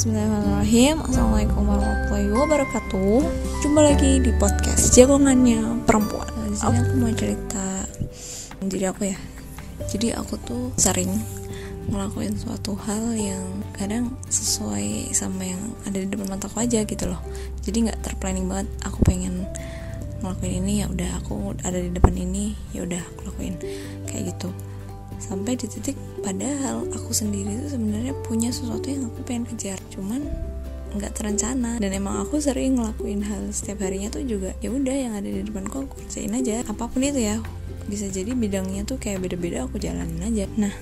Bismillahirrahmanirrahim. Assalamualaikum warahmatullahi wabarakatuh. Jumpa lagi di podcast Jagongannya Perempuan. Di sini aku mau cerita. Diri aku ya? Jadi aku tuh sering ngelakuin suatu hal yang kadang sesuai sama yang ada di depan mataku aja gitu loh. Jadi nggak terplanning banget Aku pengen ngelakuin ini ya udah aku ada di depan ini ya udah aku lakuin. Kayak gitu sampai di titik padahal aku sendiri itu sebenarnya punya sesuatu yang aku pengen kejar. Cuman nggak terencana. Dan emang aku sering ngelakuin hal setiap harinya tuh juga ya udah yang ada di depanku aku kerjain aja. Apa pun itu ya bisa jadi bidangnya tuh kayak beda-beda aku jalanin aja. Nah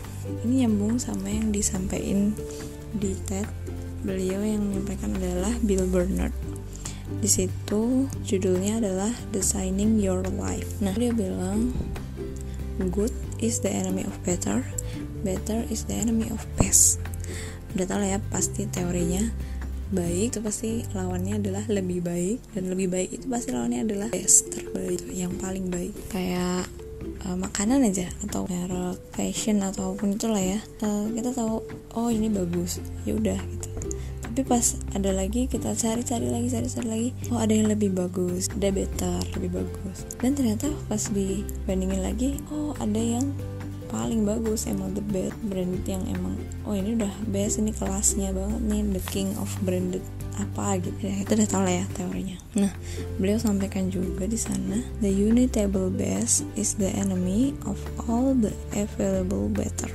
ini nyambung sama yang disampaikan di TED beliau yang menyampaikan adalah Bill Bernard. Di situ judulnya adalah Designing Your Life. Nah dia bilang good is the enemy of better. Better is the enemy of best. Udah tau lah ya pasti teorinya baik itu pasti lawannya adalah lebih baik dan lebih baik itu pasti lawannya adalah best terbaik yang paling baik. Kayak uh, makanan aja atau merek fashion ataupun itulah ya. Uh, kita tahu oh ini bagus ya udah gitu tapi pas ada lagi kita cari-cari lagi cari-cari lagi. Oh ada yang lebih bagus. Ada better lebih bagus. Dan ternyata pas dibandingin lagi oh ada yang paling bagus. Emang the best branded yang emang oh ini udah best. Ini kelasnya banget nih. The king of branded apa gitu. Ya itu udah tau lah ya teorinya. Nah beliau sampaikan juga di sana the unitable best is the enemy of all the available better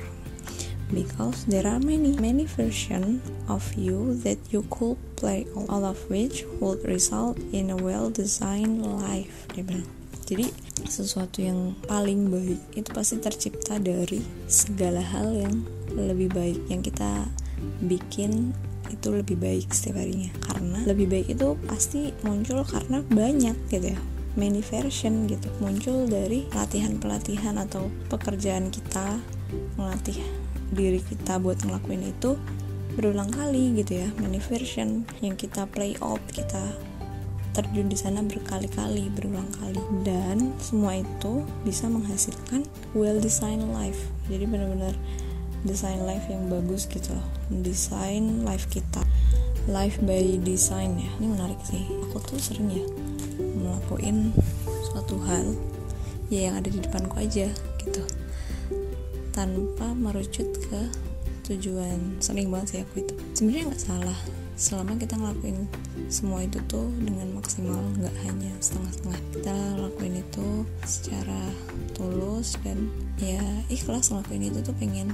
because there are many many versions of you that you could play all of which would result in a well designed life dia bilang. Jadi sesuatu yang paling baik itu pasti tercipta dari segala hal yang lebih baik. Yang kita bikin itu lebih baik setiap harinya. Karena lebih baik itu pasti muncul karena banyak gitu ya. Many version gitu. Muncul dari pelatihan-pelatihan atau pekerjaan kita melatih diri kita buat ngelakuin itu berulang kali gitu ya. Many version yang kita play out kita terjun di sana berkali-kali berulang kali. Dan semua itu bisa menghasilkan well designed life. Jadi benar-benar desain life yang bagus gitu loh. Desain life kita. Life by design ya. Ini menarik sih. Aku tuh sering ya melakukan suatu hal ya yang ada di depanku aja gitu tanpa merucut ke tujuan. Sering banget sih aku itu. Sebenarnya nggak salah. Selama kita ngelakuin semua itu tuh dengan maksimal nggak hanya setengah-setengah. Kita lakuin itu secara tulus dan ya ikhlas ngelakuin itu tuh pengen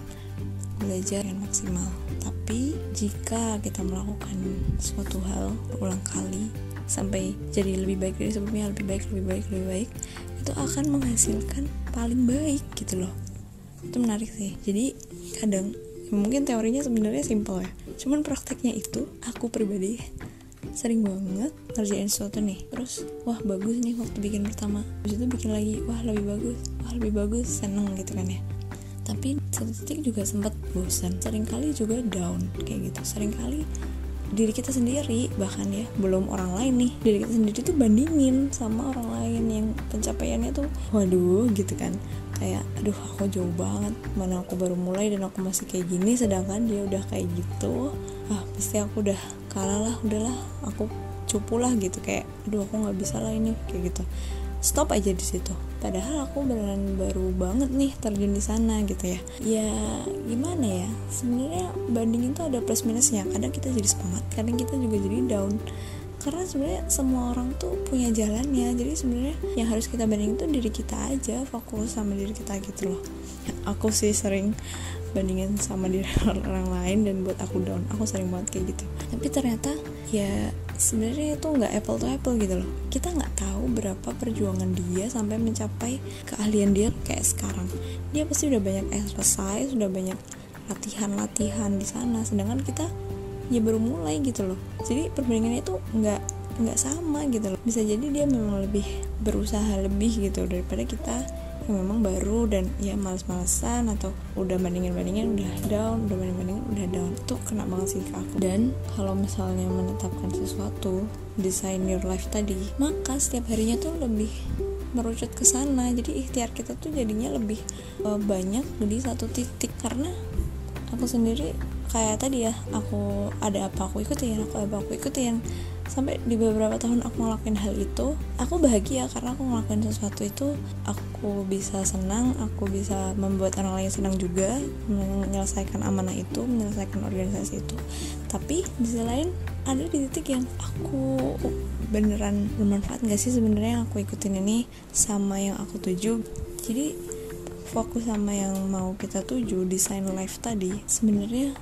belajar yang maksimal. Tapi jika kita melakukan suatu hal berulang kali sampai jadi lebih baik dari sebelumnya lebih baik lebih baik lebih baik itu akan menghasilkan paling baik gitu loh itu menarik sih. Jadi kadang mungkin teorinya sebenarnya simpel ya. Cuman prakteknya itu aku pribadi sering banget ngerjain sesuatu nih. Terus wah bagus nih waktu bikin pertama. Habis itu bikin lagi wah lebih bagus wah lebih bagus seneng gitu kan ya. Tapi satu titik juga sempat bosan sering kali juga down kayak gitu. Seringkali diri kita sendiri bahkan ya belum orang lain nih. Diri kita sendiri tuh bandingin sama orang lain yang pencapaiannya tuh waduh gitu kan kayak aduh aku jauh banget mana aku baru mulai dan aku masih kayak gini. Sedangkan dia udah kayak gitu ah pasti aku udah kalah lah udahlah aku cupu lah gitu. Kayak aduh aku nggak bisa lah ini kayak gitu. Stop aja di situ. Padahal aku beneran baru banget nih terjun di sana gitu ya. Ya gimana ya? Sebenarnya bandingin tuh ada plus minusnya. Kadang kita jadi semangat kadang kita juga jadi down karena sebenarnya semua orang tuh punya jalannya. Jadi sebenarnya yang harus kita bandingin tuh diri kita aja fokus sama diri kita gitu loh. Aku sih sering bandingin sama diri orang lain dan buat aku down. Aku sering banget kayak gitu. Tapi ternyata ya sebenarnya itu nggak apple to apple gitu loh. Kita nggak tahu berapa perjuangan dia sampai mencapai keahlian dia kayak sekarang. Dia pasti udah banyak exercise udah banyak latihan-latihan di sana. Sedangkan kita ya baru mulai gitu loh. Jadi perbandingannya itu nggak nggak sama gitu loh. Bisa jadi dia memang lebih berusaha lebih gitu daripada kita yang memang baru dan ya males-malesan atau udah bandingin-bandingin udah down udah bandingin-bandingin udah down. Itu kena banget sih ke aku. Dan kalau misalnya menetapkan sesuatu design your life tadi maka setiap harinya tuh lebih merucut ke sana. Jadi ikhtiar kita tuh jadinya lebih uh, banyak di satu titik. Karena aku sendiri kayak tadi ya aku ada apa aku ikutin aku apa aku ikutin. Sampai di beberapa tahun aku ngelakuin hal itu aku bahagia karena aku ngelakuin sesuatu itu aku bisa senang aku bisa membuat orang lain senang juga menyelesaikan amanah itu menyelesaikan organisasi itu. Tapi di sisi lain ada di titik yang aku beneran bermanfaat gak sih sebenarnya yang aku ikutin ini sama yang aku tuju? Jadi fokus sama yang mau kita tuju desain life tadi sebenarnya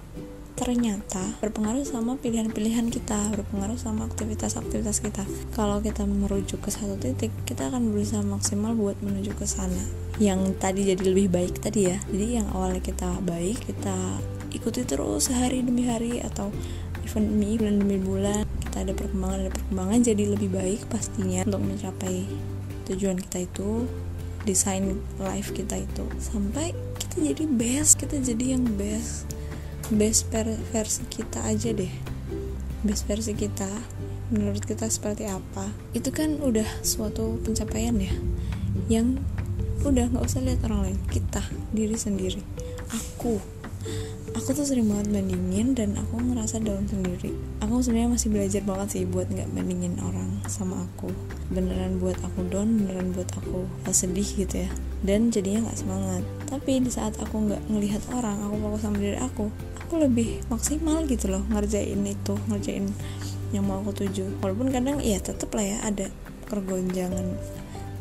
ternyata berpengaruh sama pilihan-pilihan kita berpengaruh sama aktivitas-aktivitas kita. Kalau kita merujuk ke satu titik kita akan berusaha maksimal buat menuju ke sana. Yang tadi jadi lebih baik tadi ya. Jadi yang awalnya kita baik kita ikuti terus sehari demi hari atau event demi bulan demi bulan kita ada perkembangan ada perkembangan jadi lebih baik pastinya untuk mencapai tujuan kita itu desain life kita itu. Sampai kita jadi best kita jadi yang best best versi kita aja deh. Best versi kita menurut kita seperti apa. Itu kan udah suatu pencapaian ya yang udah nggak usah lihat orang lain kita diri sendiri. Aku aku tuh sering banget bandingin dan aku ngerasa down sendiri. Aku sebenarnya masih belajar banget sih buat nggak bandingin orang sama aku. Beneran buat aku down beneran buat aku sedih gitu ya. Dan jadinya nggak semangat. Tapi di saat aku nggak ngelihat orang aku fokus sama diri aku aku lebih maksimal gitu loh ngerjain itu ngerjain yang mau aku tuju. Walaupun kadang ya tetep lah ya ada kergonjangan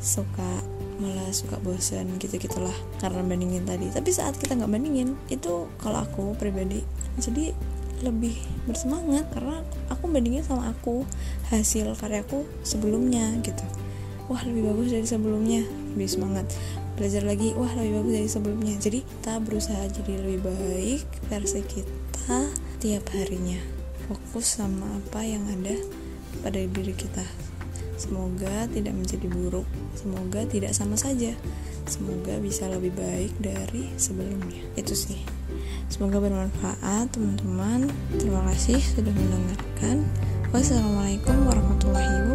suka malah suka bosan gitu gitulah karena bandingin tadi. Tapi saat kita nggak bandingin itu kalau aku pribadi jadi lebih bersemangat karena aku bandingin sama aku hasil karyaku sebelumnya gitu. Wah lebih bagus dari sebelumnya lebih semangat. Belajar lagi wah lebih bagus dari sebelumnya. Jadi kita berusaha jadi lebih baik versi kita tiap harinya. Fokus sama apa yang ada pada diri kita semoga tidak menjadi buruk. Semoga tidak sama saja. Semoga bisa lebih baik dari sebelumnya. Itu sih. Semoga bermanfaat teman-teman. Terima kasih sudah mendengarkan. Wassalamualaikum warahmatullahi